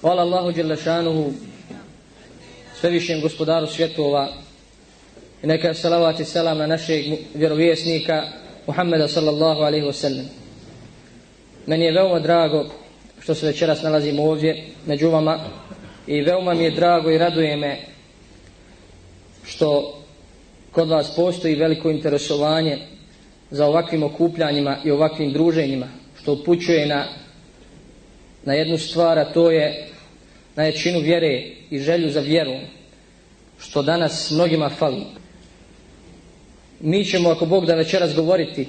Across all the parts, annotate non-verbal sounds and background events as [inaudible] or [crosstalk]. Hvala Allahu Đelešanuhu, svevišnjem gospodaru svjetova, i neka salavat i selam na našeg vjerovjesnika, Muhammeda sallallahu alaihi wa sallam. Meni je veoma drago što se večeras nalazim ovdje među vama i veoma mi je drago i raduje me što kod vas postoji veliko interesovanje za ovakvim okupljanjima i ovakvim druženjima, što upućuje na, na jednu stvar, a to je na jačinu vjere i želju za vjeru, što danas mnogima fali. Mi ćemo, ako Bog da večeras govoriti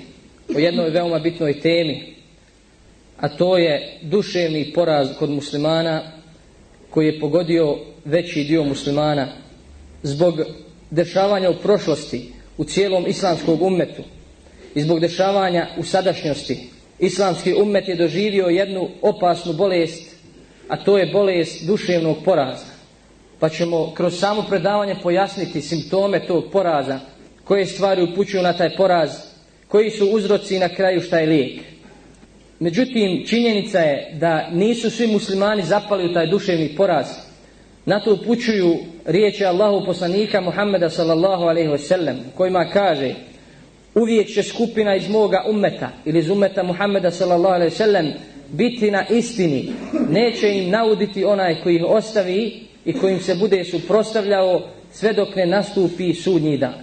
o jednoj veoma bitnoj temi, a to je duševni poraz kod muslimana koji je pogodio veći dio muslimana zbog dešavanja u prošlosti u cijelom islamskog ummetu i zbog dešavanja u sadašnjosti islamski ummet je doživio jednu opasnu bolest a to je bolest duševnog poraza. Pa ćemo kroz samo predavanje pojasniti simptome tog poraza, koje stvari upućuju na taj poraz, koji su uzroci na kraju šta je lijek. Međutim, činjenica je da nisu svi muslimani zapali u taj duševni poraz. Na to upućuju riječi Allahu poslanika Muhammeda sallallahu alaihi wasallam, kojima kaže uvijek će skupina iz moga ummeta ili iz ummeta Muhammeda sallallahu alaihi wasallam biti na istini, neće im nauditi onaj koji ih ostavi i kojim se bude suprostavljao sve dok ne nastupi sudnji dan.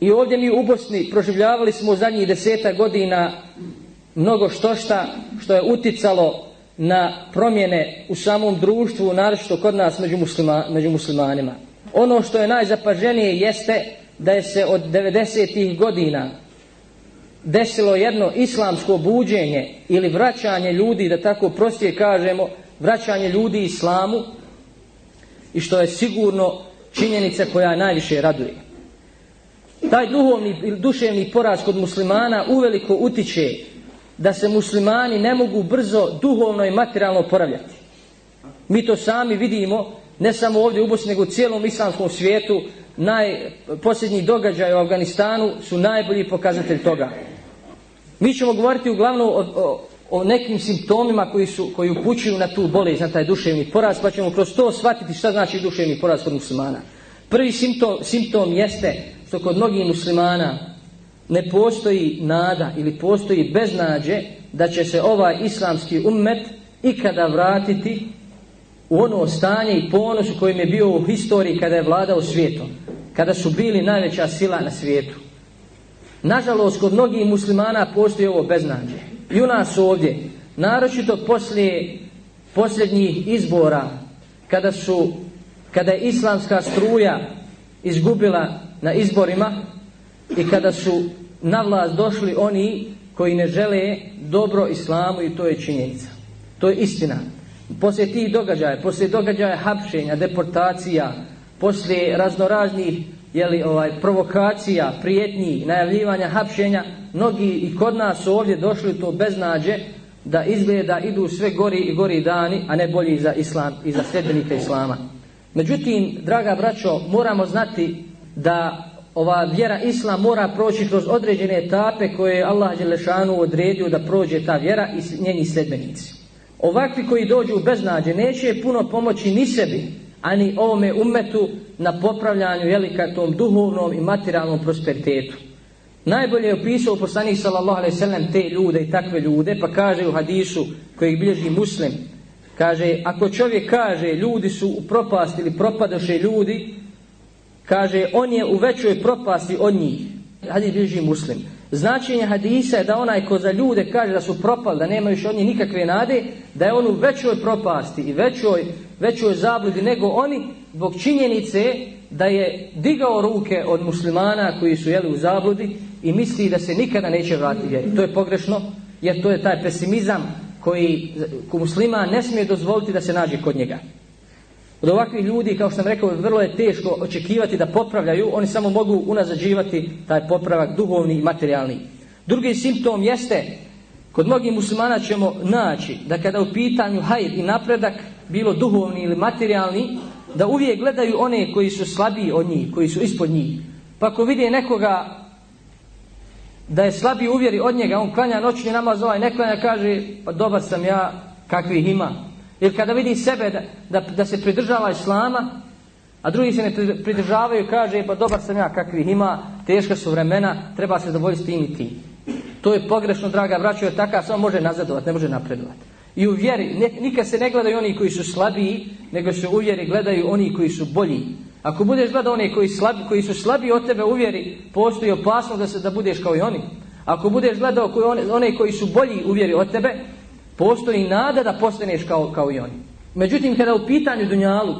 I ovdje mi u Bosni proživljavali smo zadnjih deseta godina mnogo što šta što je uticalo na promjene u samom društvu, naročito kod nas među, muslima, među muslimanima. Ono što je najzapaženije jeste da je se od 90. godina desilo jedno islamsko buđenje ili vraćanje ljudi, da tako prostije kažemo, vraćanje ljudi islamu i što je sigurno činjenica koja najviše raduje. Taj duhovni ili duševni poraz kod muslimana uveliko utiče da se muslimani ne mogu brzo duhovno i materialno poravljati. Mi to sami vidimo, ne samo ovdje u Bosni, nego u cijelom islamskom svijetu, naj, posljednji događaj u Afganistanu su najbolji pokazatelj toga. Mi ćemo govoriti uglavnom o, o, o nekim simptomima koji su koji upućuju na tu bolest, na taj duševni poraz, pa ćemo kroz to shvatiti šta znači duševni poraz kod muslimana. Prvi simptom, simptom jeste što kod mnogih muslimana ne postoji nada ili postoji beznađe da će se ovaj islamski ummet ikada vratiti u ono stanje i ponos u kojem je bio u historiji kada je vladao svijetom. Kada su bili najveća sila na svijetu. Nažalost, kod mnogih muslimana postoji ovo beznadje. I u nas ovdje, naročito poslije posljednjih izbora, kada su, kada je islamska struja izgubila na izborima i kada su na vlast došli oni koji ne žele dobro islamu i to je činjenica. To je istina poslije tih događaja, poslije događaja hapšenja, deportacija, poslije raznoraznih jeli, ovaj, provokacija, prijetnji, najavljivanja hapšenja, mnogi i kod nas su ovdje došli to beznađe da izgleda idu sve gori i gori dani, a ne bolji za islam i za sljedbenike islama. Međutim, draga braćo, moramo znati da ova vjera islam mora proći kroz određene etape koje je Allah Đelešanu odredio da prođe ta vjera i njeni sljedbenici. Ovakvi koji dođu u beznađe neće puno pomoći ni sebi, ani ovome umetu na popravljanju jelikatom duhovnom i materialnom prosperitetu. Najbolje je opisao poslanik sallallahu alejhi ve sellem te ljude i takve ljude, pa kaže u hadisu koji bilježi Muslim, kaže ako čovjek kaže ljudi su u propasti ili propadoše ljudi, kaže on je u većoj propasti od njih. Hadis bilježi muslim. Značenje hadisa je da onaj ko za ljude kaže da su propali, da nemaju više od njih nikakve nade, da je on u većoj propasti i većoj, većoj zabludi nego oni, zbog činjenice da je digao ruke od muslimana koji su jeli u zabludi i misli da se nikada neće vratiti vjeri. To je pogrešno, jer to je taj pesimizam koji ko muslima ne smije dozvoliti da se nađe kod njega. Od ovakvih ljudi, kao što sam rekao, vrlo je teško očekivati da popravljaju, oni samo mogu unazađivati taj popravak duhovni i materijalni. Drugi simptom jeste, kod mnogih muslimana ćemo naći da kada u pitanju hajr i napredak, bilo duhovni ili materijalni, da uvijek gledaju one koji su slabiji od njih, koji su ispod njih. Pa ako vidi nekoga da je slabiji uvjeri od njega, on klanja noćni namaz ovaj, ne klanja, kaže, pa dobar sam ja, kakvih ima, Ili kada vidi sebe da, da, da se pridržava islama, a drugi se ne pridržavaju, kaže, pa dobar sam ja kakvi ima, teška su vremena, treba se zadovoljiti tim i tim. To je pogrešno, draga braćo, je takav, samo može nazadovati, ne može napredovati. I u vjeri, ne, nikad se ne gledaju oni koji su slabiji, nego se u vjeri gledaju oni koji su bolji. Ako budeš gledao oni koji, slabi, koji su slabiji od tebe u vjeri, postoji opasnost da, se, da budeš kao i oni. Ako budeš gledao koji, one, one koji su bolji u vjeri od tebe, postoji nada da postaneš kao, kao i oni. Međutim, kada u pitanju Dunjaluk,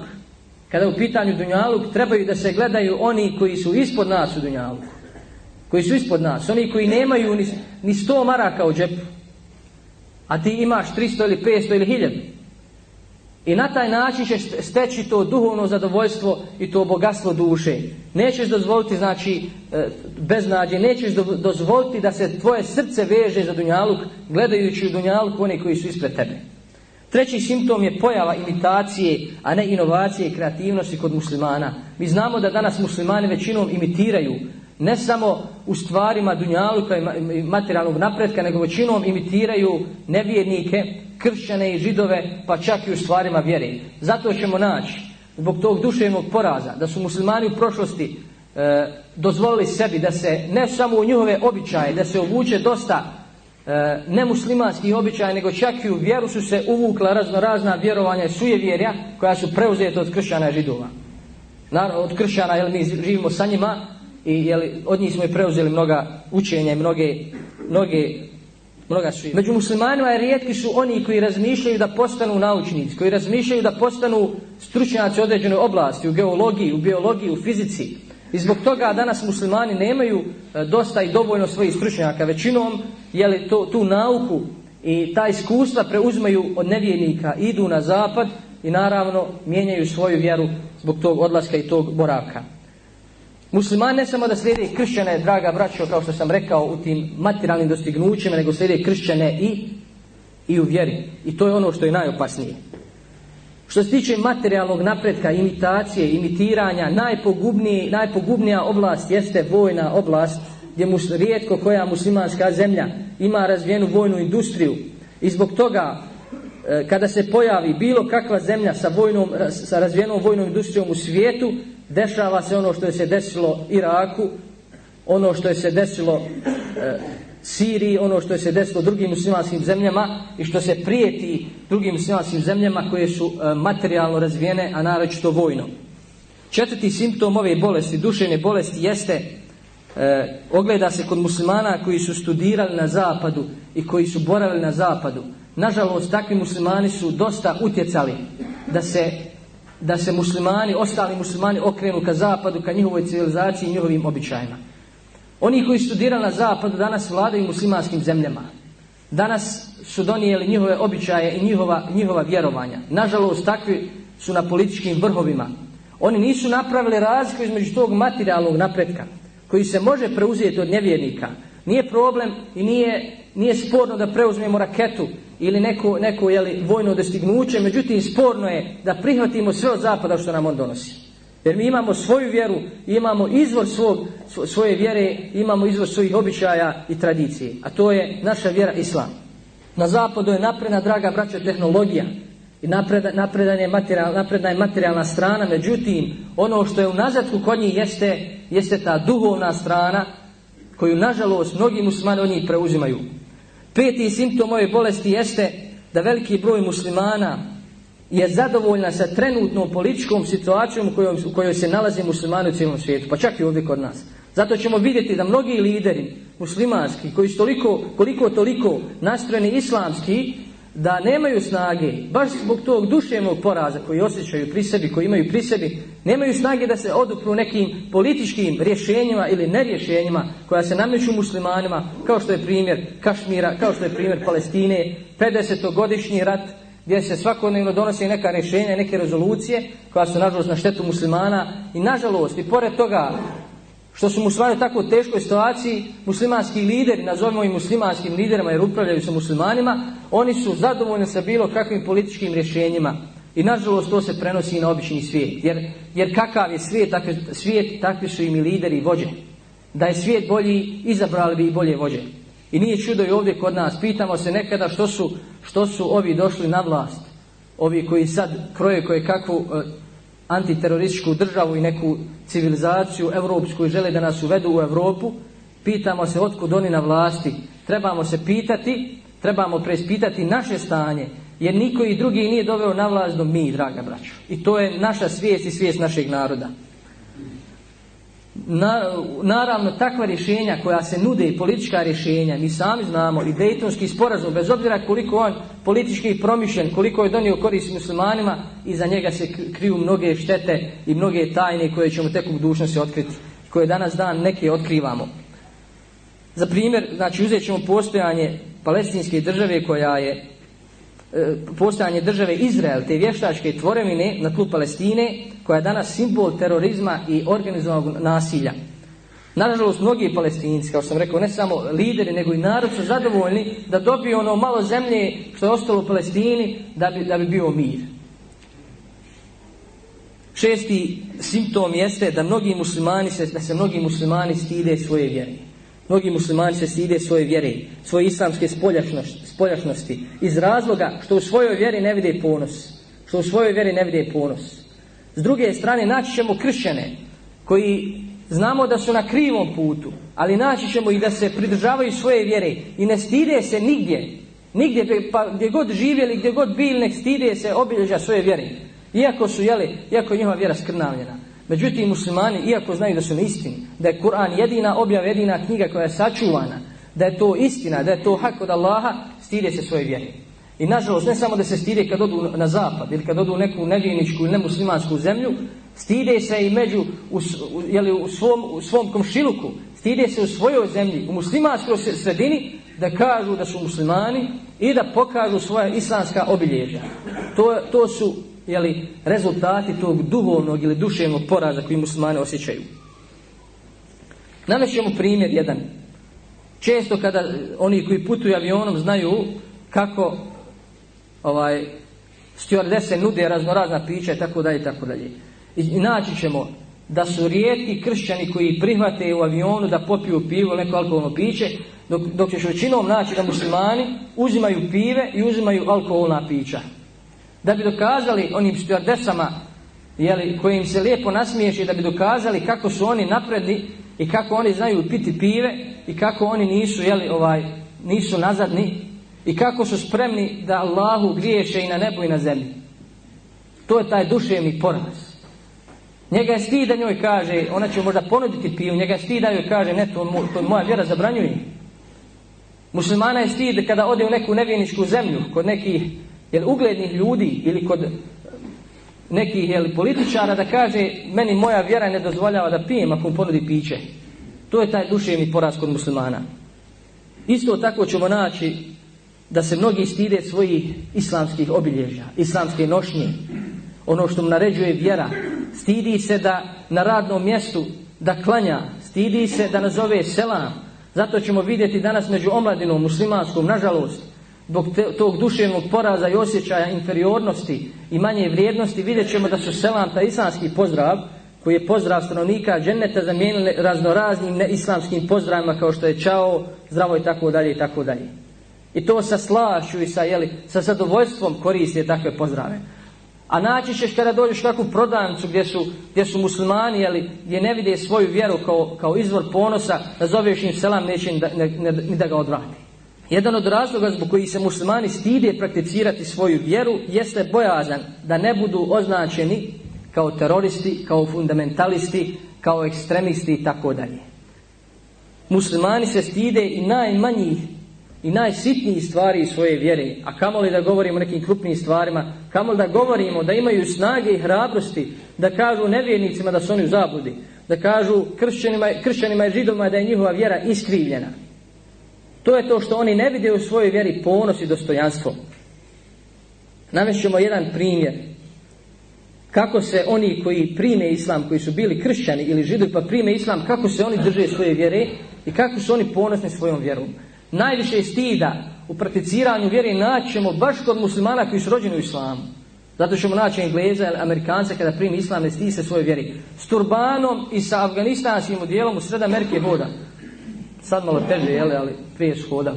kada u pitanju Dunjaluk, trebaju da se gledaju oni koji su ispod nas u Dunjaluku. Koji su ispod nas. Oni koji nemaju ni, ni sto maraka u džepu. A ti imaš 300 ili 500 ili 1000. I na taj način ćeš steći to duhovno zadovoljstvo i to bogatstvo duše. Nećeš dozvoliti, znači, e, beznadje, nećeš do, dozvoliti da se tvoje srce veže za dunjaluk, gledajući u dunjaluk one koji su ispred tebe. Treći simptom je pojava imitacije, a ne inovacije i kreativnosti kod muslimana. Mi znamo da danas muslimani većinom imitiraju, ne samo u stvarima dunjalu i materijalnog napretka, nego većinom imitiraju nevjernike, kršćane i židove, pa čak i u stvarima vjeri. Zato ćemo naći, zbog tog duševnog poraza, da su muslimani u prošlosti e, dozvolili sebi da se ne samo u njihove običaje, da se obuče dosta e, nemuslimanskih običaja, nego čak i u vjeru su se uvukla razno razna vjerovanja i sujevjerja koja su preuzete od kršćana i židova. Naravno, od kršćana, jer mi živimo sa njima, i jeli, od njih smo i preuzeli mnoga učenja i mnoge, mnoge, mnoga su. Među muslimanima rijetki su oni koji razmišljaju da postanu naučnici, koji razmišljaju da postanu stručnjaci određene oblasti u geologiji, u biologiji, u fizici. I zbog toga danas muslimani nemaju e, dosta i dovoljno svojih stručnjaka. Većinom je li to tu nauku i ta iskustva preuzmaju od nevjernika, idu na zapad i naravno mijenjaju svoju vjeru zbog tog odlaska i tog boravka. Musliman ne samo da slijede kršćane, draga braćo, kao što sam rekao, u tim materialnim dostignućima, nego slijede kršćane i, i u vjeri. I to je ono što je najopasnije. Što se tiče materijalnog napretka, imitacije, imitiranja, najpogubnija oblast jeste vojna oblast, gdje mus, rijetko koja muslimanska zemlja ima razvijenu vojnu industriju. I zbog toga, e, kada se pojavi bilo kakva zemlja sa, vojnom, sa razvijenom vojnom industrijom u svijetu, dešava se ono što je se desilo Iraku, ono što je se desilo e, Siriji, ono što je se desilo drugim muslimanskim zemljama i što se prijeti drugim muslimanskim zemljama koje su e, materijalno razvijene, a naročito vojno. Četvrti simptom ove bolesti, dušene bolesti, jeste e, ogleda se kod muslimana koji su studirali na zapadu i koji su boravili na zapadu. Nažalost, takvi muslimani su dosta utjecali da se da se muslimani, ostali muslimani okrenu ka zapadu, ka njihovoj civilizaciji i njihovim običajima. Oni koji studirali na zapadu danas vladaju muslimanskim zemljama. Danas su donijeli njihove običaje i njihova, njihova vjerovanja. Nažalost, takvi su na političkim vrhovima. Oni nisu napravili razliku između tog materijalnog napretka koji se može preuzeti od nevjernika. Nije problem i nije, nije sporno da preuzmemo raketu ili neko, neko jeli, vojno dostignuće, međutim sporno je da prihvatimo sve od zapada što nam on donosi. Jer mi imamo svoju vjeru, imamo izvor svog, svoje vjere, imamo izvor svojih običaja i tradicije. A to je naša vjera islam. Na zapadu je napredna, draga braća, tehnologija. I napred, je materijal, napredna je materijalna strana, međutim, ono što je u nazadku kod njih jeste, jeste ta duhovna strana, koju, nažalost, mnogi musmani oni preuzimaju. Peti simptom ove bolesti jeste da veliki broj muslimana je zadovoljna sa trenutnom političkom situacijom u kojoj, u kojoj se nalazi muslimani u cijelom svijetu, pa čak i ovdje kod nas. Zato ćemo vidjeti da mnogi lideri muslimanski, koji su toliko, koliko toliko nastrojeni islamski, da nemaju snage, baš zbog tog duševnog poraza koji osjećaju pri sebi, koji imaju pri sebi, nemaju snage da se odupru nekim političkim rješenjima ili nerješenjima koja se nameću muslimanima, kao što je primjer Kašmira, kao što je primjer Palestine, 50-godišnji rat gdje se svakodnevno donose neka rješenja, neke rezolucije koja su nažalost na štetu muslimana i nažalost i pored toga što su muslimani u tako teškoj situaciji, muslimanski lideri, nazovimo ih muslimanskim liderima jer upravljaju sa muslimanima, oni su zadovoljni sa bilo kakvim političkim rješenjima. I nažalost to se prenosi i na obični svijet. Jer, jer kakav je svijet, takvi, svijet, takvi su im i lideri i vođe. Da je svijet bolji, izabrali bi i bolje vođe. I nije čudo i ovdje kod nas. Pitamo se nekada što su, što su ovi došli na vlast. Ovi koji sad kroje koje kakvu... Uh, antiterorističku državu i neku civilizaciju evropsku i žele da nas uvedu u Evropu, pitamo se otkud oni na vlasti. Trebamo se pitati, trebamo preispitati naše stanje, jer niko i drugi nije doveo na vlast do mi, draga braćo. I to je naša svijest i svijest našeg naroda. Na, naravno, takva rješenja koja se nude i politička rješenja, mi sami znamo i dejtonski sporazum, bez obzira koliko on politički promišljen, koliko je donio korist muslimanima, iza njega se kriju mnoge štete i mnoge tajne koje ćemo tek u budućnosti otkriti, koje danas dan neke otkrivamo. Za primjer, znači, uzet ćemo postojanje palestinske države koja je E, postojanje države Izrael, te vještačke tvoremine na tlu Palestine, koja je danas simbol terorizma i organizovanog nasilja. Nažalost, mnogi palestinci, kao sam rekao, ne samo lideri, nego i narod su zadovoljni da dobiju ono malo zemlje što je ostalo u Palestini da bi, da bi bio mir. Šesti simptom jeste da mnogi muslimani se, da se mnogi muslimani stide svoje vjerije. Mnogi muslimani se stide svoje vjere, svoje islamske spoljašnosti, iz razloga što u svojoj vjeri ne vide ponos. Što u svojoj vjeri ne vide ponos. S druge strane, naći ćemo kršćane, koji znamo da su na krivom putu, ali naći ćemo i da se pridržavaju svoje vjere i ne stide se nigdje. Nigdje, pa gdje god živjeli, gdje god bili, ne stide se obilježa svoje vjere. Iako su, jeli, iako njihova vjera skrnavljena. Međutim, muslimani, iako znaju da su na istini, da je Kur'an jedina objava, jedina knjiga koja je sačuvana, da je to istina, da je to hak od Allaha, stide se svoje vjere. I nažalost, ne samo da se stide kad odu na zapad ili kad odu u neku nevjeničku ili nemuslimansku zemlju, stide se i među, u, u, jeli, u, svom, u svom komšiluku, stide se u svojoj zemlji, u muslimanskoj sredini, da kažu da su muslimani i da pokažu svoje islamska obilježja. To, to su jeli, rezultati tog duhovnog ili duševnog poraza koji muslimane osjećaju. Namećemo primjer jedan. Često kada eh, oni koji putuju avionom znaju kako ovaj stewardese nude razno razna pića i tako dalje i tako dalje. I naći ćemo da su rijetki kršćani koji prihvate u avionu da popiju pivo neko alkoholno piće, dok, dok ćeš većinom naći da muslimani uzimaju pive i uzimaju alkoholna pića da bi dokazali onim stjuardesama jeli, kojim se lijepo nasmiješi da bi dokazali kako su oni napredni i kako oni znaju piti pive i kako oni nisu jeli, ovaj nisu nazadni i kako su spremni da Allahu griješe i na nebu i na zemlji to je taj duševni poraz njega je stida njoj kaže ona će možda ponuditi pivu njega je stida joj kaže ne to, to moja vjera zabranjuje muslimana je stid kada ode u neku nevjeničku zemlju kod nekih jel uglednih ljudi ili kod nekih jel, političara da kaže meni moja vjera ne dozvoljava da pijem ako mu ponudi piće. To je taj duševni poraz kod muslimana. Isto tako ćemo naći da se mnogi stide svojih islamskih obilježja, islamske nošnje, ono što mu naređuje vjera. Stidi se da na radnom mjestu da klanja, stidi se da nazove selam. Zato ćemo vidjeti danas među omladinom muslimanskom, nažalost, zbog te, tog duševnog poraza i osjećaja inferiornosti i manje vrijednosti, vidjet ćemo da su selam ta islamski pozdrav, koji je pozdrav stanovnika dženneta zamijenili raznoraznim neislamskim pozdravima kao što je čao, zdravo i tako dalje i tako dalje. I to sa slašu i sa, jeli, sa zadovoljstvom koriste takve pozdrave. A naći ćeš kada dođeš kakvu prodancu gdje su, gdje su muslimani, jeli, gdje ne vide svoju vjeru kao, kao izvor ponosa, da zoveš im selam, neće ni da, ne, ne, ne, da ga odvrati. Jedan od razloga zbog koji se muslimani stide prakticirati svoju vjeru jeste bojazan da ne budu označeni kao teroristi, kao fundamentalisti, kao ekstremisti i tako dalje. Muslimani se stide i najmanjih i najsitnijih stvari svoje vjere, a kamo li da govorimo o nekim krupnim stvarima, kamo li da govorimo da imaju snage i hrabrosti da kažu nevjernicima da su oni u zabludi, da kažu kršćanima, kršćanima i židovima da je njihova vjera iskrivljena. To je to što oni ne vide u svojoj vjeri ponos i dostojanstvo. Navešćemo jedan primjer. Kako se oni koji prime islam, koji su bili kršćani ili židovi, pa prime islam, kako se oni drže svoje vjere i kako su oni ponosni svojom vjerom. Najviše je stida u prakticiranju vjere naćemo baš kod muslimana koji su rođeni u islamu. Zato ćemo naći Engleza ili Amerikanca kada primi islam, ne stiji se svoje vjere. S turbanom i sa afganistanskim udjelom u sred Amerike voda. Sad malo teže, jele, ali peš hoda.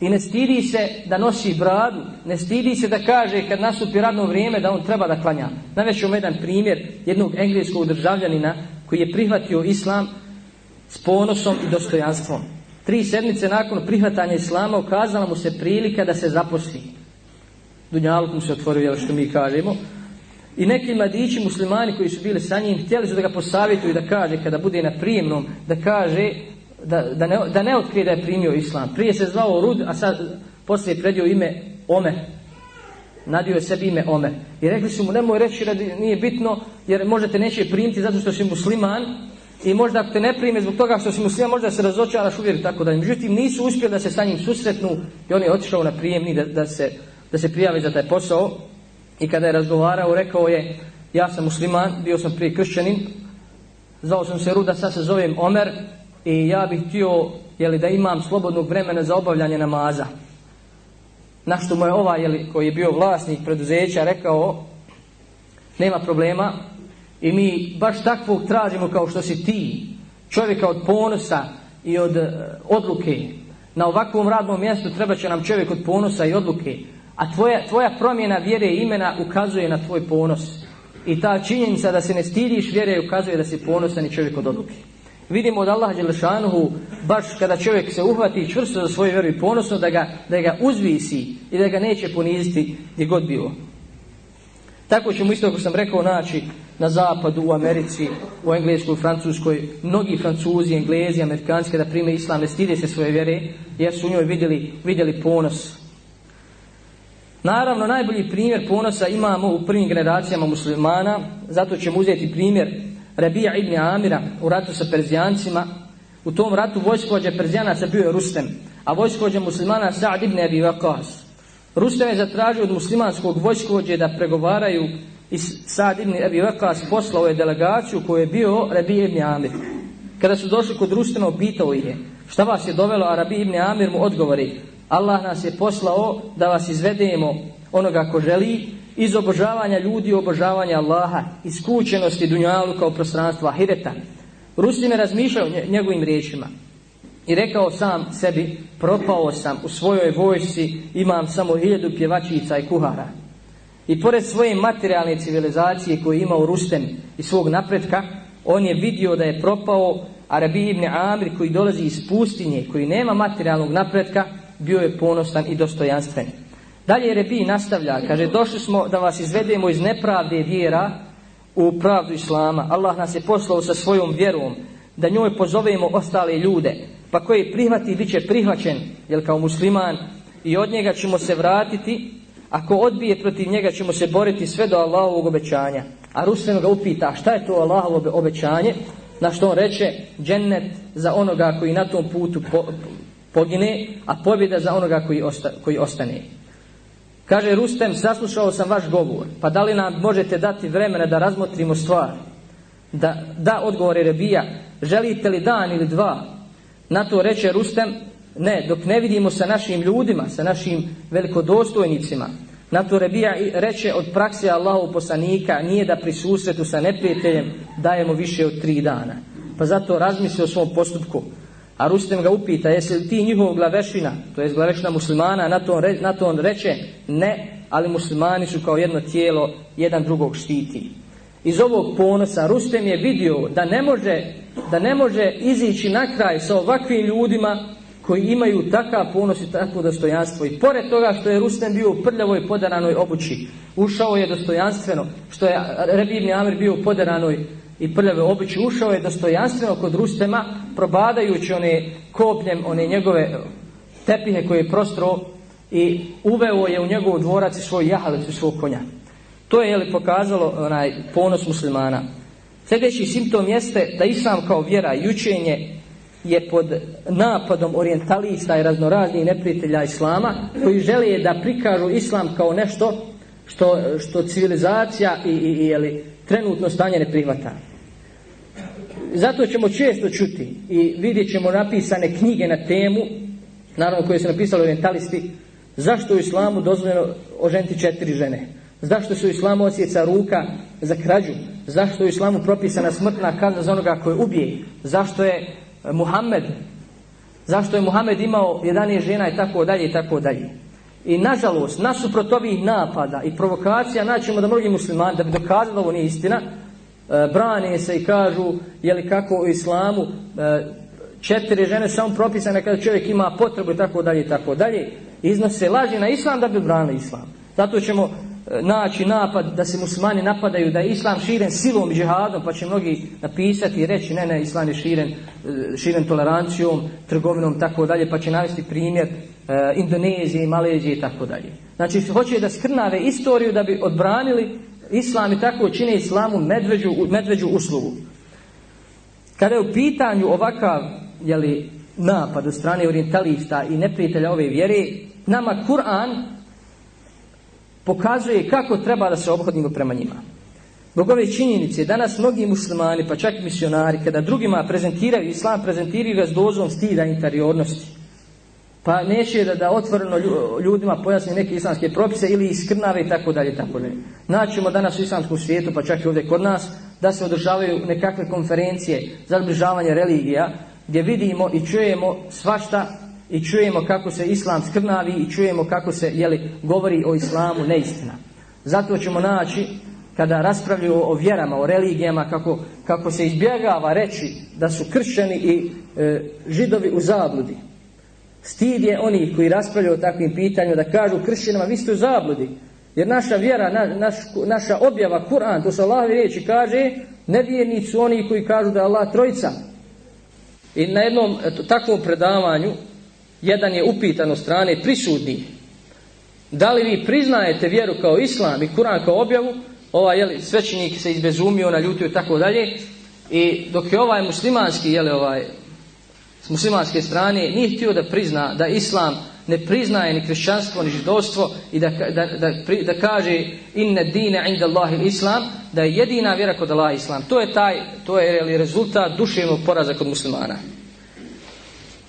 I ne stidi se da nosi bradu, ne stidi se da kaže kad nastupi radno vrijeme da on treba da klanja. Navešu vam jedan primjer jednog engleskog državljanina koji je prihvatio islam s ponosom i dostojanstvom. Tri sedmice nakon prihvatanja islama ukazala mu se prilika da se zaposli. Dunjalkom se otvorio, jel što mi kažemo, I neki mladići muslimani koji su bili sa njim htjeli su da ga posavjetuju da kaže kada bude na prijemnom da kaže da, da, ne, da ne otkrije da je primio islam. Prije se zvao Rud, a sad poslije je predio ime Omer. Nadio je sebi ime Omer. I rekli su mu nemoj reći da nije bitno jer možete neće primiti zato što si musliman i možda ako te ne prime zbog toga što si musliman možda se razočaraš uvjer tako da. Međutim nisu uspjeli da se sa njim susretnu i on je otišao na prijemni da, da, se, da se prijave za taj posao. I kada je razgovarao, rekao je, ja sam musliman, bio sam prije kršćanin, zao sam se ruda, sad se zovem Omer i ja bih htio jeli, da imam slobodnog vremena za obavljanje namaza. Na što mu je ovaj jeli, koji je bio vlasnik preduzeća rekao, nema problema i mi baš takvog tražimo kao što si ti, čovjeka od ponosa i od e, odluke. Na ovakvom radnom mjestu treba će nam čovjek od ponosa i odluke. A tvoja, tvoja promjena vjere imena ukazuje na tvoj ponos. I ta činjenica da se ne stidiš vjere ukazuje da si ponosan i čovjek od odluke. Vidimo od Allaha Đelešanuhu, baš kada čovjek se uhvati čvrsto za svoju vjeru i ponosno, da ga, da ga uzvisi i da ga neće poniziti gdje god bilo. Tako ćemo isto, ako sam rekao, naći na zapadu, u Americi, u Engleskoj, u Francuskoj, mnogi Francuzi, Englezi, Amerikanci, kada prime islam, ne stide se svoje vjere, jer su u njoj vidjeli, vidjeli ponos. Naravno, najbolji primjer ponosa imamo u prvim generacijama muslimana, zato ćemo uzeti primjer Rabija ibn Amira u ratu sa Perzijancima. U tom ratu vojskovođa Perzijanaca bio je Rustem, a vojskovođa muslimana Sa'd ibn Abi Waqas. Rustem je zatražio od muslimanskog vojskovođe da pregovaraju i Sa'd ibn Abi Waqas poslao je delegaciju koju je bio Rabija ibn Amir. Kada su došli kod Rustema, pitao ih je, šta vas je dovelo, a Rabija ibn Amir mu odgovori, Allah nas je poslao da vas izvedemo onoga ko želi iz obožavanja ljudi, obožavanja Allaha, iz kućenosti dunjalu kao prostranstva Ahireta. Rusi me razmišljao njegovim riječima i rekao sam sebi, propao sam u svojoj vojsci, imam samo hiljedu pjevačica i kuhara. I pored svoje materialne civilizacije koje je imao Rustem i svog napretka, on je vidio da je propao Arabi ibn Amir koji dolazi iz pustinje, koji nema materialnog napretka, bio je ponosan i dostojanstven. Dalje Rebi nastavlja, kaže, došli smo da vas izvedemo iz nepravde vjera u pravdu Islama. Allah nas je poslao sa svojom vjerom, da njoj pozovemo ostale ljude, pa koji prihvati, bit će prihvaćen, jer kao musliman, i od njega ćemo se vratiti, ako odbije protiv njega ćemo se boriti sve do Allahovog obećanja. A Rusen ga upita, šta je to Allahovo obećanje? Na što on reče, džennet za onoga koji na tom putu po, pogine, a pobjeda za onoga koji, osta, koji ostane. Kaže Rustem, saslušao sam vaš govor, pa da li nam možete dati vremena da razmotrimo stvar? Da, da odgovore Rebija, želite li dan ili dva? Na to reče Rustem, ne, dok ne vidimo sa našim ljudima, sa našim velikodostojnicima. Na to Rebija reče, od praksi Allahov poslanika nije da pri susretu sa neprijateljem dajemo više od tri dana. Pa zato razmisli o svom postupku. A Rustem ga upita, jesi li ti njihov glavešina, to je glavešina muslimana, na to, on re, na to on reče, ne, ali muslimani su kao jedno tijelo, jedan drugog štiti. Iz ovog ponosa Rustem je vidio da ne može, da ne može izići na kraj sa ovakvim ljudima koji imaju takav ponos i takvo dostojanstvo. I pored toga što je Rustem bio u prljavoj podaranoj obući, ušao je dostojanstveno, što je Rebibni Amir bio u podaranoj obući, i prljave običe ušao je dostojanstveno kod Rustema probadajući one kopljem one njegove eh, tepihe koje je prostro i uveo je u njegov dvorac i svoj jahalic i svog konja. To je jeli, pokazalo onaj ponos muslimana. Sljedeći simptom jeste da islam kao vjera i učenje je pod napadom orientalista i raznoraznih neprijatelja islama koji želi je da prikažu islam kao nešto što, što civilizacija i, i, i jeli, trenutno stanje ne prihvata zato ćemo često čuti i vidjet ćemo napisane knjige na temu, naravno koje su napisali orientalisti, zašto u islamu dozvoljeno oženiti četiri žene? Zašto se u islamu osjeca ruka za krađu? Zašto je u islamu propisana smrtna kazna za onoga koje ubije? Zašto je e, Muhammed? Zašto je Muhammed imao 11 žena i tako dalje i tako dalje? I nažalost, nasuprot ovih napada i provokacija, naćemo da mnogi muslimani, da bi dokazali da ovo nije istina, E, brane se i kažu je li kako u islamu e, četiri žene samo propisane kada čovjek ima potrebu i tako dalje i tako dalje iznose laži na islam da bi branili islam zato ćemo e, naći napad da se muslimani napadaju da je islam širen silom i džihadom pa će mnogi napisati i reći ne ne islam je širen širen tolerancijom trgovinom tako dalje pa će navesti primjer Indonezije, Malezije i tako dalje znači hoće da skrnave istoriju da bi odbranili islam i tako čine islamu medveđu, medveđu uslugu. Kada je u pitanju ovakav jeli, napad od strane orientalista i neprijatelja ove vjere, nama Kur'an pokazuje kako treba da se obhodimo prema njima. Bog ove činjenice, danas mnogi muslimani, pa čak misionari, kada drugima prezentiraju islam, prezentiraju ga s dozom stida interiornosti pa neće da, da otvoreno ljudima pojasni neke islamske propise ili iskrnave i tako dalje tako dalje. Naćemo danas u islamskom svijetu, pa čak i ovdje kod nas, da se održavaju nekakve konferencije za zbližavanje religija, gdje vidimo i čujemo svašta i čujemo kako se islam skrnavi i čujemo kako se jeli, govori o islamu neistina. Zato ćemo naći kada raspravljaju o vjerama, o religijama, kako, kako se izbjegava reći da su kršćani i e, židovi u zabludi. Stid je onih koji raspravljaju o takvim pitanju da kažu kršćanima vi ste u zabludi. Jer naša vjera, na, naš, naša objava, Kur'an, to se Allah riječi, kaže nevjernici su oni koji kažu da je Allah trojica. I na jednom eto, takvom predavanju jedan je upitan od strane prisudni. Da li vi priznajete vjeru kao islam i Kur'an kao objavu? Ovaj jeli, svećenik se izbezumio, naljutio i tako dalje. I dok je ovaj muslimanski jeli, ovaj, muslimanske strane nije htio da prizna da islam ne priznaje ni kršćanstvo ni židovstvo i da, da, da, da, da kaže inna dine inda Allahi islam da je jedina vjera kod Allah islam. To je taj, to je rezultat duševnog poraza kod muslimana.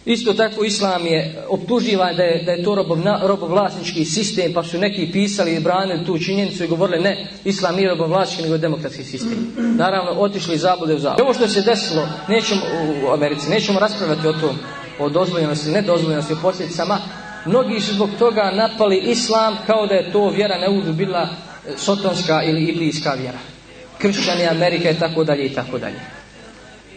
Isto tako islam je optuživan da je, da je to robov, robovlasnički sistem, pa su neki pisali i branili tu činjenicu i govorili ne, islam nije robovlasnički, nego je demokratski sistem. Naravno, otišli zabude u zabude. I ovo što se desilo, nećemo u Americi, nećemo raspravljati o tom, o dozvoljenosti, nedozvoljenosti, o posljedicama. Mnogi su zbog toga napali islam kao da je to vjera neudu bila e, sotonska ili iblijska vjera. Kršćani, Amerika i tako dalje i tako dalje.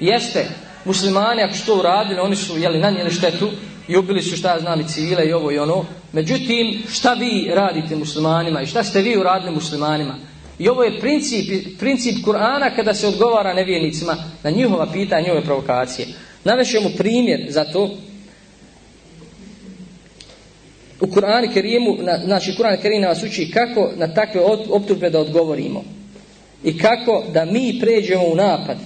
Jeste, muslimani ako što uradili, oni su jeli, nanijeli štetu i ubili su šta ja znam i civile i ovo i ono. Međutim, šta vi radite muslimanima i šta ste vi uradili muslimanima? I ovo je princip, princip Kur'ana kada se odgovara nevijenicima na njihova pitanja, njihove provokacije. Navešemo primjer za to. U Kur'anu Kerimu, na, znači Kur'an Kerim nas uči kako na takve optupe da odgovorimo. I kako da mi pređemo u napad.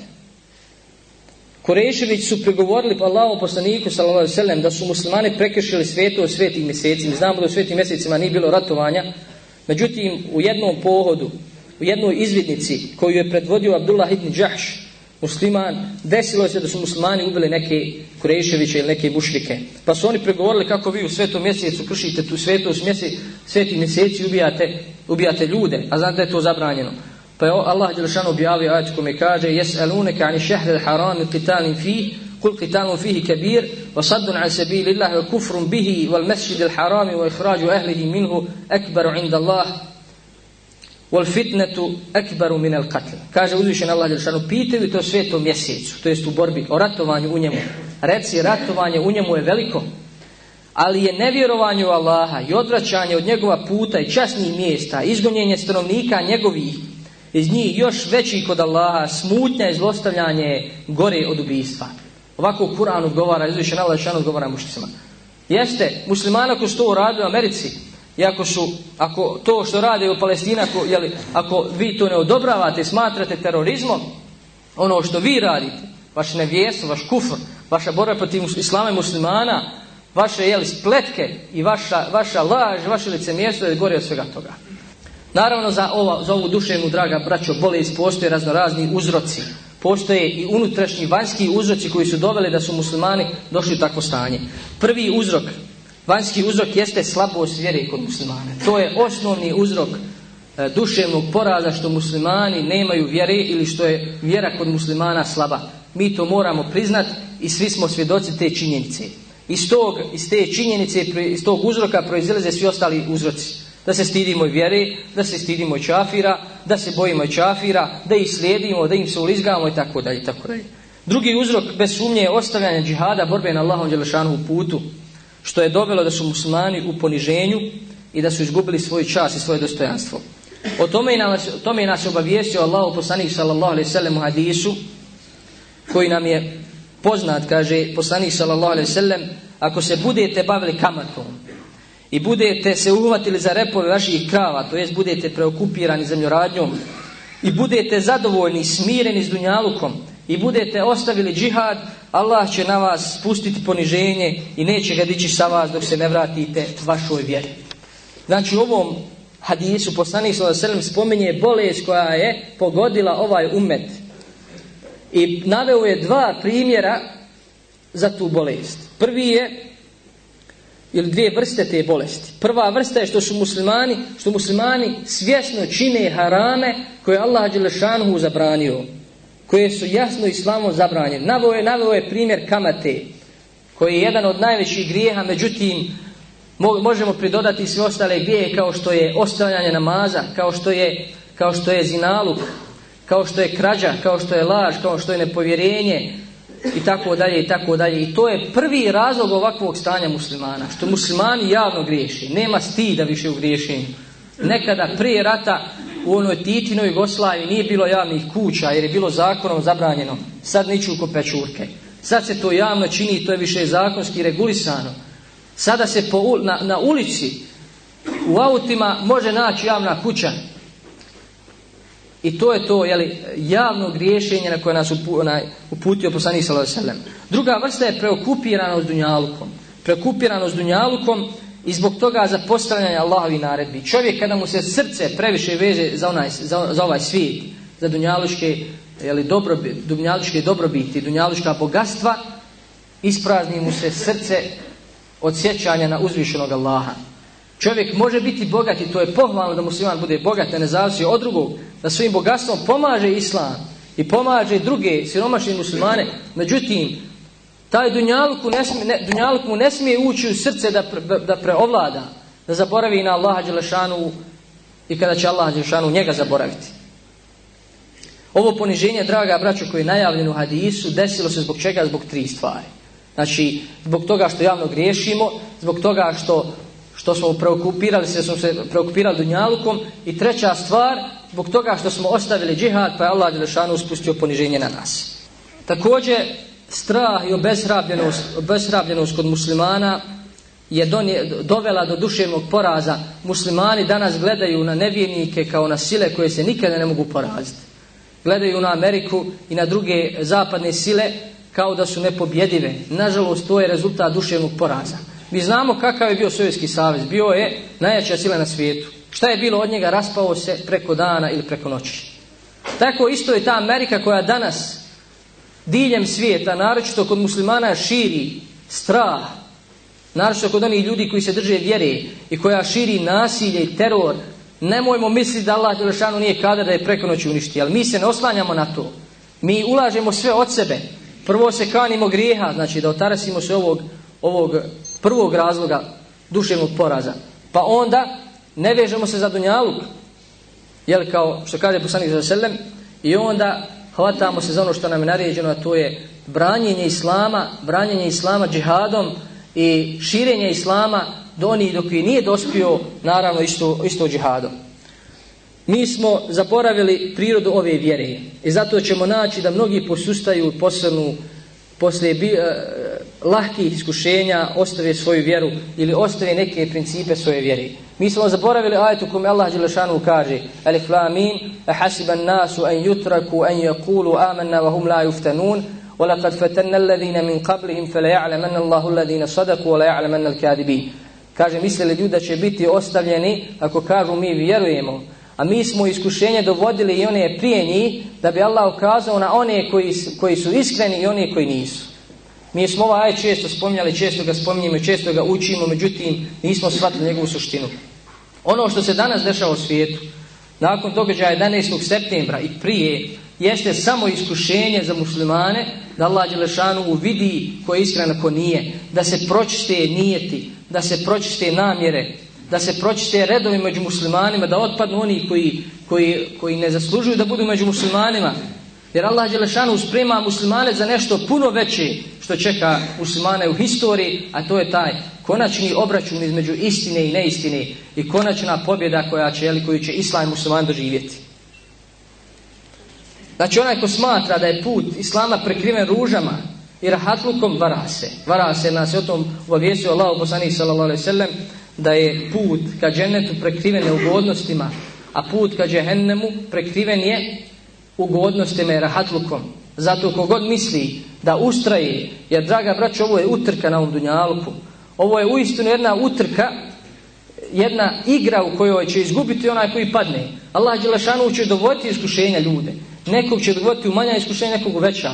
Korešević su pregovorili po Allahom poslaniku sallallahu alaihi da su muslimani prekršili svetu o svetim mjesecima. Znamo da u svetim mjesecima nije bilo ratovanja. Međutim, u jednom pohodu, u jednoj izvidnici koju je predvodio Abdullah ibn Đahš, musliman, desilo se da su muslimani ubili neke Kureševiće ili neke mušrike. Pa su oni pregovorili kako vi u svetom mjesecu kršite tu svetu, u mjesec, sveti mjeseci ubijate, ubijate ljude, a znate da je to zabranjeno. Pa je Allah Đelešan objavio ajat kome kaže Jes alunaka ani šehr al harami qitalin fih Kul qitalun fihi kabir Wa saddun an sebi lillahi wa kufrun bihi Wal mesjid al harami wa ihraju ahlihi minhu Ekbaru inda Allah Wal fitnetu ekbaru min al qatl Kaže uzvišen Allah Đelešan Pitevi to svetom mjesecu To jest u borbi o ratovanju u njemu Reci ratovanje u njemu je veliko ali je nevjerovanje u Allaha i odvraćanje od njegova puta i časnih mjesta, izgonjenje stanovnika njegovih iz njih još veći kod Allaha smutnja i zlostavljanje gore od ubijstva. Ovako u Kur'anu govara, izviše na Allah šanu govara mušticima. Jeste, muslimana ako su to uradili u Americi, i ako su, ako to što rade u Palestini, ako, jeli, ako vi to ne odobravate, smatrate terorizmom, ono što vi radite, vaš nevjesno, vaš kufr, vaša borba protiv islama i muslimana, vaše jeli, spletke i vaša, vaša laž, vaše lice mjesto je gore od svega toga. Naravno, za, ova, za ovu duševnu, draga braćo, bolest postoje razno razni uzroci. Postoje i unutrašnji, vanjski uzroci koji su doveli da su muslimani došli u takvo stanje. Prvi uzrok, vanjski uzrok, jeste slabost vjere kod muslimane. To je osnovni uzrok e, duševnog poraza što muslimani nemaju vjere ili što je vjera kod muslimana slaba. Mi to moramo priznat i svi smo svjedoci te činjenice. Iz, tog, iz te činjenice, iz tog uzroka proizilaze svi ostali uzroci da se stidimo i vjere, da se stidimo i čafira, da se bojimo i čafira, da ih slijedimo, da im se ulizgamo i tako dalje i tako dalje. Drugi uzrok bez sumnje je ostavljanje džihada borbe na Allahom Đelešanu u putu, što je dovelo da su muslimani u poniženju i da su izgubili svoj čas i svoje dostojanstvo. O tome, nas, o tome je nas obavijestio Allah u poslanih sallallahu alaihi sallam u hadisu, koji nam je poznat, kaže poslanih sallallahu alaihi sallam, ako se budete bavili kamatom, i budete se uhvatili za repove vaših krava, to jest budete preokupirani zemljoradnjom i budete zadovoljni i smireni s dunjalukom i budete ostavili džihad, Allah će na vas spustiti poniženje i neće ga dići sa vas dok se ne vratite vašoj vjeri. Znači u ovom hadisu poslanih sada srlom spominje bolest koja je pogodila ovaj umet i naveo je dva primjera za tu bolest. Prvi je ili dvije vrste te bolesti. Prva vrsta je što su muslimani, što muslimani svjesno čine harame koje je Allah Đelešanuhu zabranio, koje su jasno islamom zabranjene. Navo je, navo je primjer kamate, koji je jedan od najvećih grijeha, međutim, možemo pridodati sve ostale grije kao što je ostavljanje namaza, kao što je, kao što je zinaluk, kao što je krađa, kao što je laž, kao što je nepovjerenje, i tako dalje i tako dalje i to je prvi razlog ovakvog stanja muslimana što muslimani javno griješi nema stida više u griješenju nekada prije rata u onoj Titinoj Jugoslaviji nije bilo javnih kuća jer je bilo zakonom zabranjeno sad niču ko pečurke sad se to javno čini i to je više zakonski regulisano sada se po, na, na ulici u autima može naći javna kuća I to je to jeli, javno griješenje na koje nas upu, onaj, uputio poslanih sallahu sallam. Druga vrsta je preokupiranost dunjalukom. Preokupiranost dunjalukom i zbog toga zapostavljanje Allahovi naredbi. Čovjek kada mu se srce previše veze za, onaj, za, za ovaj svijet, za dunjaluške, jeli, dobro, dunjaluške dobrobiti, dunjaluška bogatstva, isprazni mu se srce od sjećanja na uzvišenog Allaha. Čovjek može biti bogat i to je pohvalno da musliman bude bogat, ne zavisi od drugog, da svojim bogatstvom pomaže islam i pomaže druge siromašne muslimane. Međutim, taj dunjaluku, ne smije, ne, dunjaluku mu ne smije ući u srce da, pre, da preovlada, da zaboravi na Allaha Đelešanu i kada će Allaha Đelešanu njega zaboraviti. Ovo poniženje, draga braćo, koje je najavljeno u hadisu, desilo se zbog čega? Zbog tri stvari. Znači, zbog toga što javno griješimo, zbog toga što što smo preokupirali se, smo se preokupirali dunjalukom i treća stvar, zbog toga što smo ostavili džihad, pa je Allah Đelešanu uspustio poniženje na nas. Takođe strah i obezrabljenost, obezrabljenost kod muslimana je donje, dovela do duševnog poraza. Muslimani danas gledaju na nevjernike kao na sile koje se nikada ne mogu poraziti. Gledaju na Ameriku i na druge zapadne sile kao da su nepobjedive. Nažalost, to je rezultat duševnog poraza. Mi znamo kakav je bio Sovjetski savez. Bio je najjača sila na svijetu. Šta je bilo od njega? Raspao se preko dana ili preko noći. Tako isto je ta Amerika koja danas diljem svijeta, naročito kod muslimana, širi strah. Naročito kod onih ljudi koji se drže vjere i koja širi nasilje i teror. Nemojmo misliti da Allah Đelešanu nije kada da je preko noći uništi. Ali mi se ne oslanjamo na to. Mi ulažemo sve od sebe. Prvo se kanimo grijeha, znači da otarasimo se ovog ovog prvog razloga duševnog poraza. Pa onda ne vežemo se za dunjaluk, jel kao što kaže poslanik za selem, i onda hvatamo se za ono što nam je naređeno, a to je branjenje islama, branjenje islama džihadom i širenje islama do onih dok je nije dospio, naravno isto, isto džihadom. Mi smo zaboravili prirodu ove vjere i zato ćemo naći da mnogi posustaju posrnu poslije eh, lahkih iskušenja ostave svoju vjeru ili ostave neke principe svoje vjere. Mi smo zaboravili ajetu kome Allah Đelešanu kaže Alif la min, ahasiban nasu an yutraku an yakulu amanna wa hum la yuftanun وَلَقَدْ فَتَنَّ الَّذِينَ مِنْ قَبْلِهِمْ فَلَيَعْلَمَنَّ اللَّهُ الَّذِينَ صَدَقُوا وَلَيَعْلَمَنَّ الْكَاذِبِينَ Kaže, misle li ljudi da će biti ostavljeni ako kažu mi vjerujemo. A mi smo iskušenje dovodili i one prije njih da bi Allah ukazao na one koji, koji su iskreni i one koji nisu. Mi smo ovaj aj često spominjali, često ga spominjemo, često ga učimo, međutim, nismo shvatili njegovu suštinu. Ono što se danas dešava u svijetu, nakon događaja 11. septembra i prije, jeste samo iskušenje za muslimane da Allah Đelešanu uvidi ko je iskren, ko nije, da se pročiste nijeti, da se pročiste namjere, da se pročiste redovi među muslimanima, da otpadnu oni koji, koji, koji ne zaslužuju da budu među muslimanima, Jer Allah Đelešanu sprema muslimane za nešto puno veće što čeka muslimane u historiji, a to je taj konačni obračun između istine i neistine i konačna pobjeda koja će, jeli, koju će islam musliman doživjeti. Znači onaj ko smatra da je put islama prekriven ružama i rahatlukom vara se. Vara se nas je o tom obavijesio Allah poslanih sallallahu alaihi sallam da je put ka džennetu prekriven neugodnostima, a put ka džehennemu prekriven je ugodnostima i rahatlukom. Zato kogod misli da ustraje, jer draga braća, ovo je utrka na ovom dunjalku. Ovo je uistinu jedna utrka, jedna igra u kojoj će izgubiti onaj koji padne. Allah Đelešanu će dovoditi iskušenja ljude. Nekog će dovoditi u manja iskušenja, nekog u veća.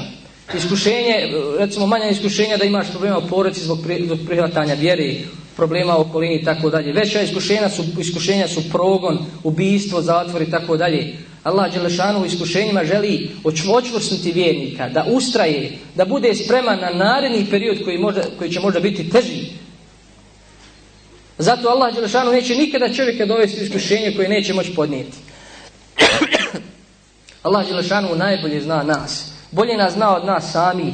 Iskušenje, recimo manja iskušenja da imaš problema u poroci zbog, pri, zbog prihvatanja vjere, problema u okolini i tako dalje. Veća iskušenja su, iskušenja su progon, ubijstvo, zatvor i tako dalje. Allah Đelešanu u iskušenjima želi očvočvrsnuti vjernika, da ustraje, da bude spreman na naredni period koji, možda, koji će možda biti teži. Zato Allah Đelešanu neće nikada čovjeka dovesti u iskušenje koje neće moći podnijeti. [coughs] Allah Đelešanu najbolje zna nas. Bolje nas zna od nas sami.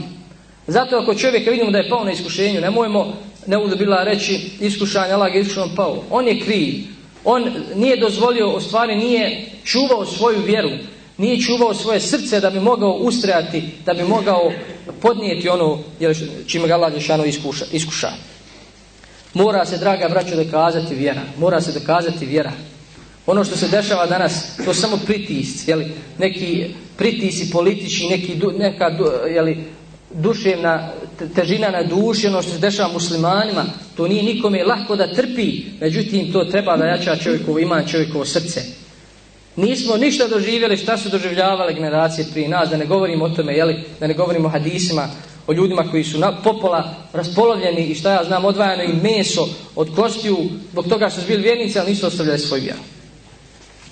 Zato ako čovjeka vidimo da je pao na iskušenju, nemojmo, ne bila reći, iskušanje, Allah je iskušan pao. On je kriv. On nije dozvolio, u stvari nije čuvao svoju vjeru, nije čuvao svoje srce da bi mogao ustrajati, da bi mogao podnijeti ono čime ga Allah Lješano iskuša, iskuša. Mora se, draga braćo, dokazati vjera. Mora se dokazati vjera. Ono što se dešava danas, to samo pritisci, jeli, neki pritisci politični, neki, neka, jeli, duševna težina na duši, ono što se dešava muslimanima, to nije nikome lako da trpi, međutim to treba da jača čovjekovo ima čovjekovo srce. Nismo ništa doživjeli šta su doživljavale generacije prije nas, da ne govorimo o tome, jeli, da ne govorimo o hadisima, o ljudima koji su na popola raspolovljeni i šta ja znam, odvajano im meso od kostiju, zbog toga što su bili vjernici, ali nisu ostavljali svoj vjeru.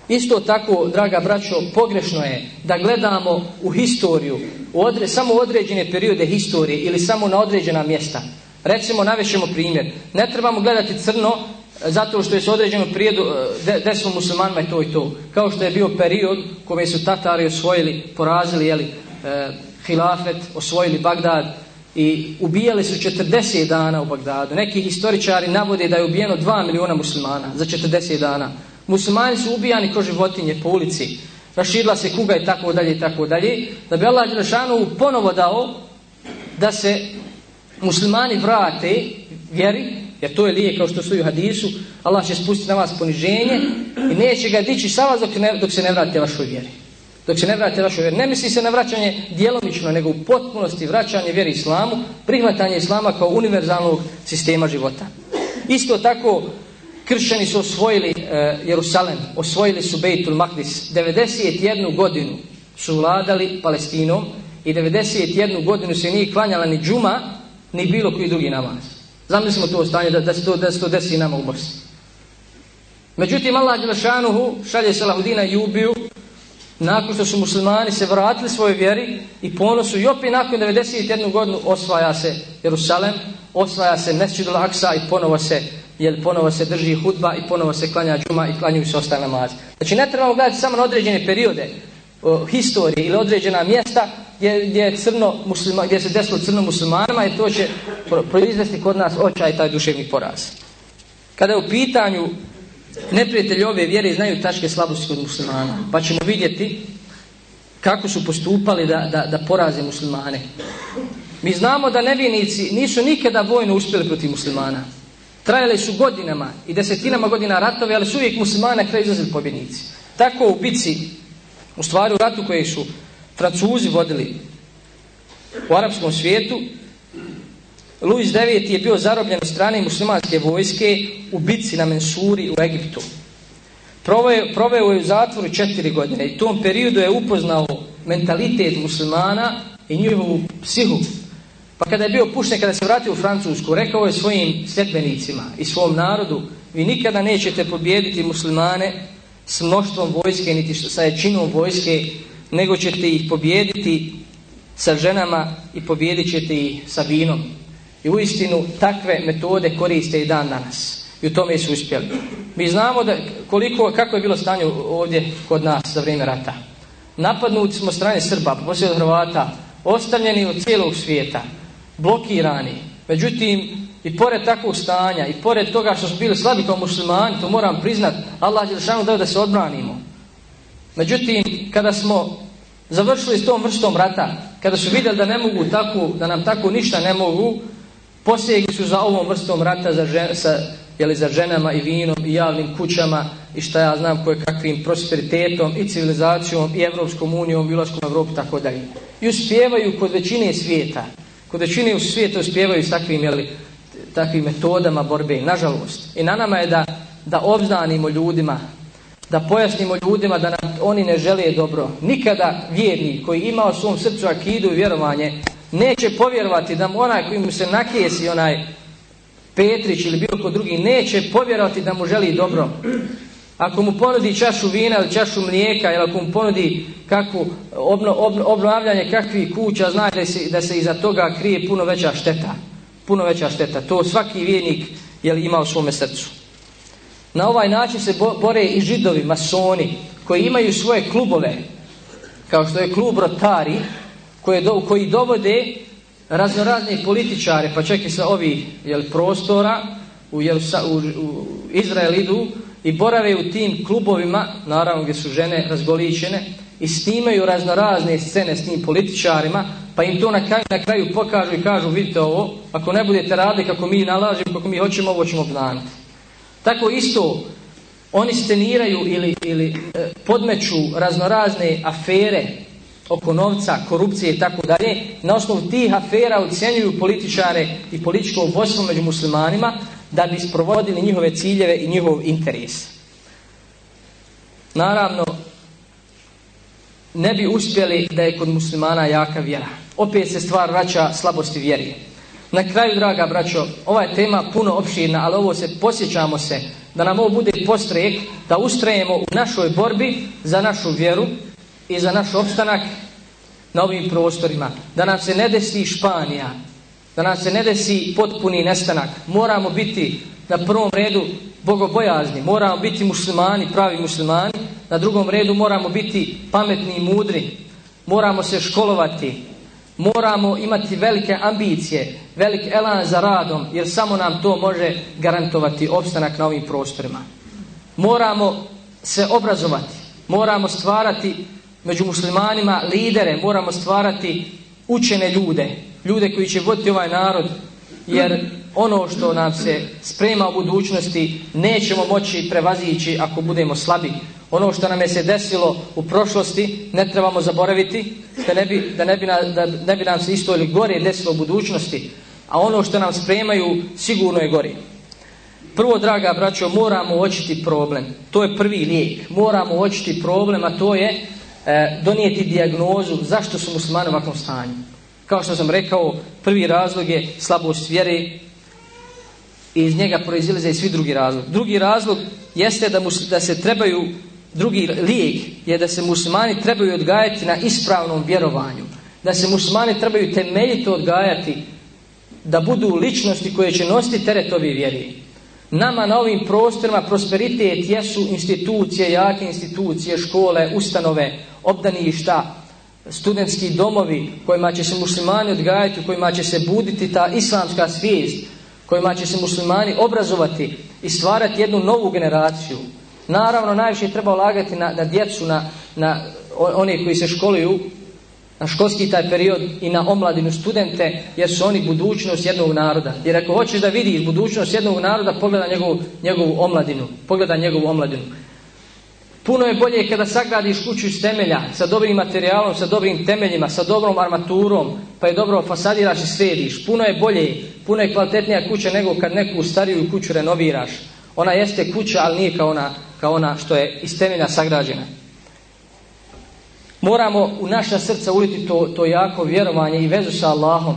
Isto tako, draga braćo, pogrešno je da gledamo u historiju, u odre, samo određene periode historije ili samo na određena mjesta. Recimo, navješemo primjer. Ne trebamo gledati crno e, zato što je se određeno prijedu e, de, desno muslimanima je to i to. Kao što je bio period kome su Tatari osvojili, porazili, jeli, e, Hilafet, osvojili Bagdad i ubijali su 40 dana u Bagdadu. Neki historičari navode da je ubijeno 2 miliona muslimana za 40 dana. Muslimani su ubijani kroz životinje po ulici. Raširila se kuga i tako dalje i tako dalje. Da bi Allah Đelešanu ponovo dao da se muslimani vrate vjeri, jer to je lije kao što stoji u hadisu, Allah će spustiti na vas poniženje i neće ga dići sa vas dok, ne, dok se ne vrate vašoj vjeri. Dok se ne vrate vašoj vjeri. Ne misli se na vraćanje dijelomično, nego u potpunosti vraćanje vjeri islamu, prihvatanje islama kao univerzalnog sistema života. Isto tako, kršćani su osvojili uh, Jerusalem, osvojili su Bejtul Maqdis. 91. godinu su vladali Palestinom i 91. godinu se nije klanjala ni džuma, ni bilo koji drugi namaz. Zamislimo to stanje da, da, se to, da se to desi nama u Bosni. Međutim, Allah Đelšanuhu šalje Salahudina i ubiju nakon što su muslimani se vratili svojoj vjeri i ponosu i opet nakon 91. godinu osvaja se Jerusalem, osvaja se Mesjidul Aksa i ponovo se Jerusalem jer ponovo se drži hudba i ponovo se klanja džuma i klanjuju se ostale namazi. Znači ne trebamo gledati samo na određene periode o, historije ili određena mjesta gdje, gdje, je crno muslima, gdje se desilo crno muslimanima jer to će proizvesti kod nas očaj taj duševni poraz. Kada je u pitanju neprijatelji ove vjere znaju tačke slabosti kod muslimana pa ćemo vidjeti kako su postupali da, da, da poraze muslimane. Mi znamo da nevinici nisu nikada vojno uspjeli protiv muslimana. Trajale su godinama i desetinama godina ratove, ali su uvijek muslimana kraj izlazili pobjednici. Tako u bici, u stvari u ratu koji su francuzi vodili u arapskom svijetu, Luis IX je bio zarobljen od strane muslimanske vojske u bici na Mensuri u Egiptu. Proveo je u zatvoru četiri godine i u tom periodu je upoznao mentalitet muslimana i njihovu psihu Pa kada je bio pušten, kada se vratio u Francusku, rekao je svojim sljedbenicima i svom narodu, vi nikada nećete pobijediti muslimane s mnoštvom vojske, niti sa jačinom vojske, nego ćete ih pobijediti sa ženama i pobijedit ćete ih sa vinom. I u istinu takve metode koriste i dan danas. I u tome su uspjeli. Mi znamo da koliko, kako je bilo stanje ovdje kod nas za vrijeme rata. Napadnuti smo strane Srba, poslije od Hrvata, ostavljeni od cijelog svijeta blokirani. Međutim, i pored takvog stanja, i pored toga što smo bili slabi kao muslimani, to moram priznat, Allah je zašao dao da se odbranimo. Međutim, kada smo završili s tom vrstom rata, kada su vidjeli da ne mogu tako, da nam tako ništa ne mogu, posljegli su za ovom vrstom rata za žen, sa, jeli, za ženama i vinom i javnim kućama i šta ja znam koje kakvim prosperitetom i civilizacijom i Evropskom unijom, Bilaškom Evropi, tako dalje. I uspjevaju kod većine svijeta kod većine u svijetu uspjevaju s takvim, jeli, takvim metodama borbe. Nažalost. I na nama je da, da obznanimo ljudima, da pojasnimo ljudima da nam oni ne žele dobro. Nikada vjerni koji ima u svom srcu akidu i vjerovanje neće povjerovati da mu onaj koji mu se nakijesi onaj Petrić ili bilo ko drugi neće povjerovati da mu želi dobro. Ako mu ponudi čašu vina ili čašu mlijeka ili ako mu ponudi kakvu obno, obno, obnavljanje kakvih kuća, zna da se, da se iza toga krije puno veća šteta. Puno veća šteta. To svaki vijenik je li ima u svome srcu. Na ovaj način se bore i židovi, masoni, koji imaju svoje klubove, kao što je klub Rotari, koje do, koji dovode raznorazne političare, pa čekaj sa ovih jel, prostora, u, jel, sa, u, u Izrael idu, i borave u tim klubovima, naravno gdje su žene razgoličene, i snimaju raznorazne scene s tim političarima, pa im to na kraju, na kraju pokažu i kažu, vidite ovo, ako ne budete radili kako mi nalažimo, kako mi hoćemo, ovo ćemo obnaniti. Tako isto, oni steniraju ili, ili e, podmeću raznorazne afere oko novca, korupcije i tako dalje, na osnovu tih afera ocjenjuju političare i političko vojstvo među muslimanima da bi sprovodili njihove ciljeve i njihov interes. Naravno, ne bi uspjeli da je kod muslimana jaka vjera. Opet se stvar vraća slabosti vjeri. Na kraju, draga braćo, ova je tema puno opširna, ali ovo se posjećamo se da nam ovo bude postrek da ustrajemo u našoj borbi za našu vjeru, i za naš opstanak na ovim prostorima. Da nam se ne desi Španija, da nam se ne desi potpuni nestanak. Moramo biti na prvom redu bogobojazni, moramo biti muslimani, pravi muslimani. Na drugom redu moramo biti pametni i mudri, moramo se školovati, moramo imati velike ambicije, velik elan za radom, jer samo nam to može garantovati opstanak na ovim prostorima. Moramo se obrazovati, moramo stvarati među muslimanima lidere, moramo stvarati učene ljude, ljude koji će voditi ovaj narod, jer ono što nam se sprema u budućnosti nećemo moći prevazići ako budemo slabi. Ono što nam je se desilo u prošlosti ne trebamo zaboraviti, da ne bi, da ne bi, na, da ne bi nam se isto ili gore desilo u budućnosti, a ono što nam spremaju sigurno je gore. Prvo, draga braćo, moramo očiti problem. To je prvi lijek. Moramo očiti problem, a to je E, donijeti dijagnozu zašto su muslimani u ovakvom stanju. Kao što sam rekao, prvi razlog je slabost vjere i iz njega proizilize i svi drugi razlog. Drugi razlog jeste da, musli, da se trebaju, drugi lijek je da se muslimani trebaju odgajati na ispravnom vjerovanju. Da se muslimani trebaju temeljito odgajati da budu ličnosti koje će nositi teret ove vjerije. Nama na ovim prostorima prosperitet jesu institucije, jake institucije, škole, ustanove, obdaništa, studentski domovi kojima će se muslimani odgajati, kojima će se buditi ta islamska svijest, kojima će se muslimani obrazovati i stvarati jednu novu generaciju. Naravno, najviše treba ulagati na, na djecu, na, na one koji se školuju na školski taj period i na omladinu studente, jer su oni budućnost jednog naroda. Jer ako hoćeš da vidiš budućnost jednog naroda, pogleda njegovu, njegovu omladinu. Pogleda njegovu omladinu. Puno je bolje kada sagradiš kuću iz temelja, sa dobrim materijalom, sa dobrim temeljima, sa dobrom armaturom, pa je dobro fasadiraš i središ. Puno je bolje, puno je kvalitetnija kuća nego kad neku stariju kuću renoviraš. Ona jeste kuća, ali nije kao ona, kao ona što je iz temelja sagrađena moramo u naša srca uliti to, to jako vjerovanje i vezu sa Allahom.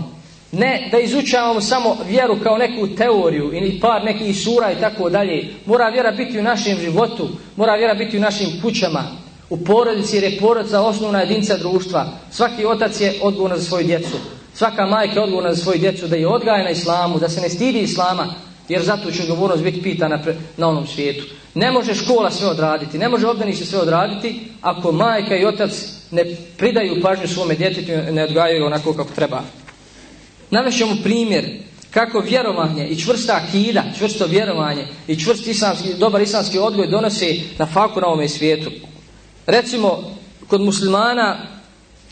Ne da izučavamo samo vjeru kao neku teoriju ili par nekih sura i tako dalje. Mora vjera biti u našem životu, mora vjera biti u našim kućama, u porodici jer je porodica osnovna jedinca društva. Svaki otac je odgovorna za svoju djecu. Svaka majka je odgovorna za svoju djecu da je odgaja na islamu, da se ne stidi islama, jer zato će odgovornost biti pitana pre, na onom svijetu. Ne može škola sve odraditi, ne može obdanište sve odraditi ako majka i otac ne pridaju pažnju svome djetetu i ne odgajaju onako kako treba. Navešemo primjer kako vjerovanje i čvrsta akida, čvrsto vjerovanje i čvrst islamski, dobar islamski odgoj donose na faku na ovome svijetu. Recimo, kod muslimana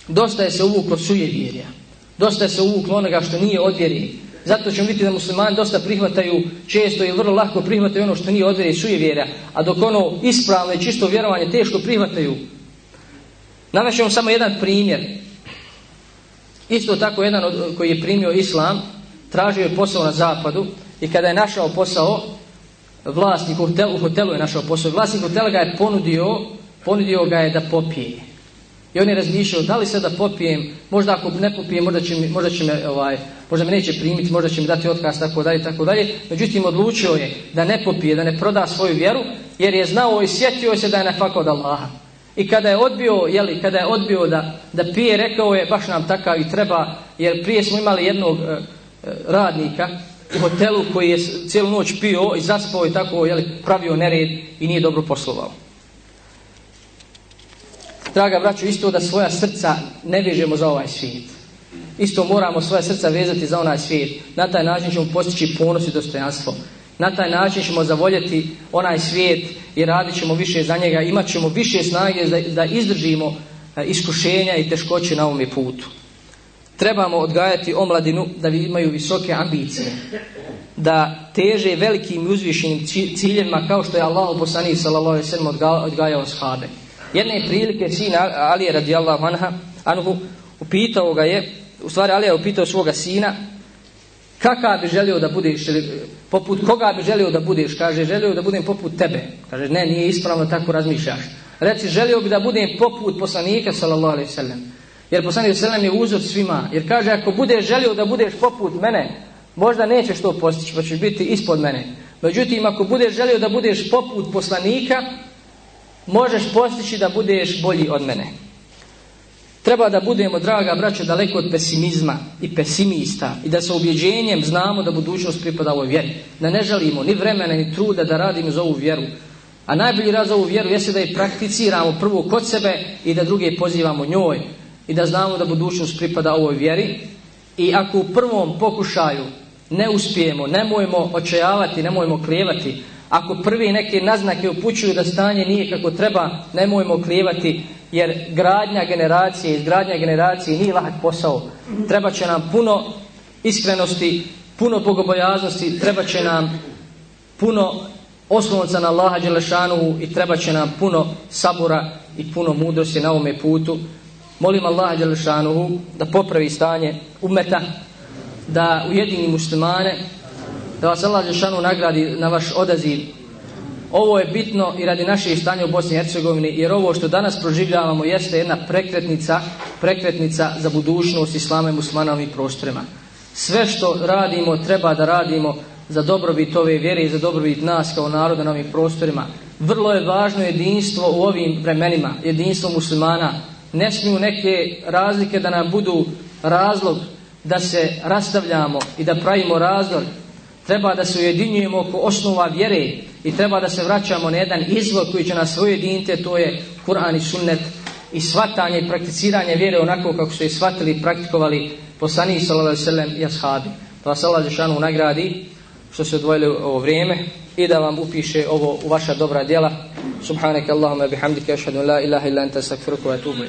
dosta je se uvuklo sujevjerja. Dosta je se uvuklo onoga što nije odvjerio Zato ćemo vidjeti da muslimani dosta prihvataju često i vrlo lako prihvataju ono što nije odvjera i suje vjera. A dok ono ispravno i čisto vjerovanje teško prihvataju. Navešem vam samo jedan primjer. Isto tako jedan od, koji je primio islam, tražio je posao na zapadu i kada je našao posao, vlasnik hotel, u hotelu je našao posao, vlasnik hotela ga je ponudio, ponudio ga je da popije. I on je razmišljao, da li se da popijem, možda ako ne popijem, možda će, mi, možda će me ovaj, možda me neće primiti, možda će mi dati otkaz, tako dalje, tako dalje. Međutim, odlučio je da ne popije, da ne proda svoju vjeru, jer je znao i sjetio se da je nefaka od Allaha. I kada je odbio, jeli, kada je odbio da, da pije, rekao je, baš nam takav i treba, jer prije smo imali jednog e, e radnika u hotelu koji je cijelu noć pio i zaspao i tako, jeli, pravio nered i nije dobro poslovao. Draga braću, isto da svoja srca ne vježemo za ovaj svijet. Isto moramo svoje srca vezati za onaj svijet. Na taj način ćemo postići ponos i dostojanstvo. Na taj način ćemo zavoljeti onaj svijet i radit ćemo više za njega. Imaćemo više snage da, da izdržimo e, iskušenja i teškoće na ovom putu. Trebamo odgajati omladinu da imaju visoke ambicije. Da teže velikim i uzvišenim ciljevima kao što je Allah poslanih sallallahu alaihi sallam odgajao shabe. Jedne prilike sin Ali radijallahu anha, anhu, upitao ga je u stvari Alija je upitao svoga sina kakav bi želio da budeš ili e, poput koga bi želio da budeš kaže želio da budem poput tebe kaže ne nije ispravno tako razmišljaš reci želio bi da budem poput poslanika sallallahu alejhi ve sellem jer poslanik sallallahu je uzor svima jer kaže ako bude želio da budeš poput mene možda nećeš to postići pa ćeš biti ispod mene međutim ako bude želio da budeš poput poslanika možeš postići da budeš bolji od mene Treba da budemo, draga braće, daleko od pesimizma i pesimista i da sa objeđenjem znamo da budućnost pripada ovoj vjeri. Da ne želimo ni vremena ni truda da radimo za ovu vjeru. A najbolji rad za ovu vjeru jeste da je prakticiramo prvo kod sebe i da druge pozivamo njoj i da znamo da budućnost pripada ovoj vjeri. I ako u prvom pokušaju ne uspijemo, nemojmo očajavati, nemojmo klijevati, Ako prvi neke naznake upućuju da stanje nije kako treba, nemojmo klijevati, jer gradnja generacije, izgradnja generacije nije lahak posao. Treba će nam puno iskrenosti, puno bogobojaznosti, treba će nam puno oslovnica na Allaha Đelešanuhu i treba će nam puno sabura i puno mudrosti na ovome putu. Molim Allaha Đelešanuhu da popravi stanje umeta, da ujedini muslimane, da vas Allah Žešanu nagradi na vaš odaziv. Ovo je bitno i radi naše stanje u Bosni i Hercegovini, jer ovo što danas proživljavamo jeste jedna prekretnica, prekretnica za budućnost islame muslimana i prostorima. Sve što radimo, treba da radimo za dobrobit ove vjere i za dobrobit nas kao naroda na ovim prostorima. Vrlo je važno jedinstvo u ovim vremenima, jedinstvo muslimana. Ne smiju neke razlike da nam budu razlog da se rastavljamo i da pravimo razlog, treba da se ujedinjujemo oko osnova vjere i treba da se vraćamo na jedan izvod koji će nas ujediniti, to je Kur'an i sunnet i svatanje i prakticiranje vjere onako kako su je shvatili i praktikovali poslani sallallahu alejhi ve sellem i ashabi. To pa vas Allah džalaluhu nagradi što se odvojili ovo vrijeme i da vam upiše ovo u vaša dobra djela. Subhanak Allahumma bihamdika ashhadu an la ilaha illa anta astaghfiruka wa atubu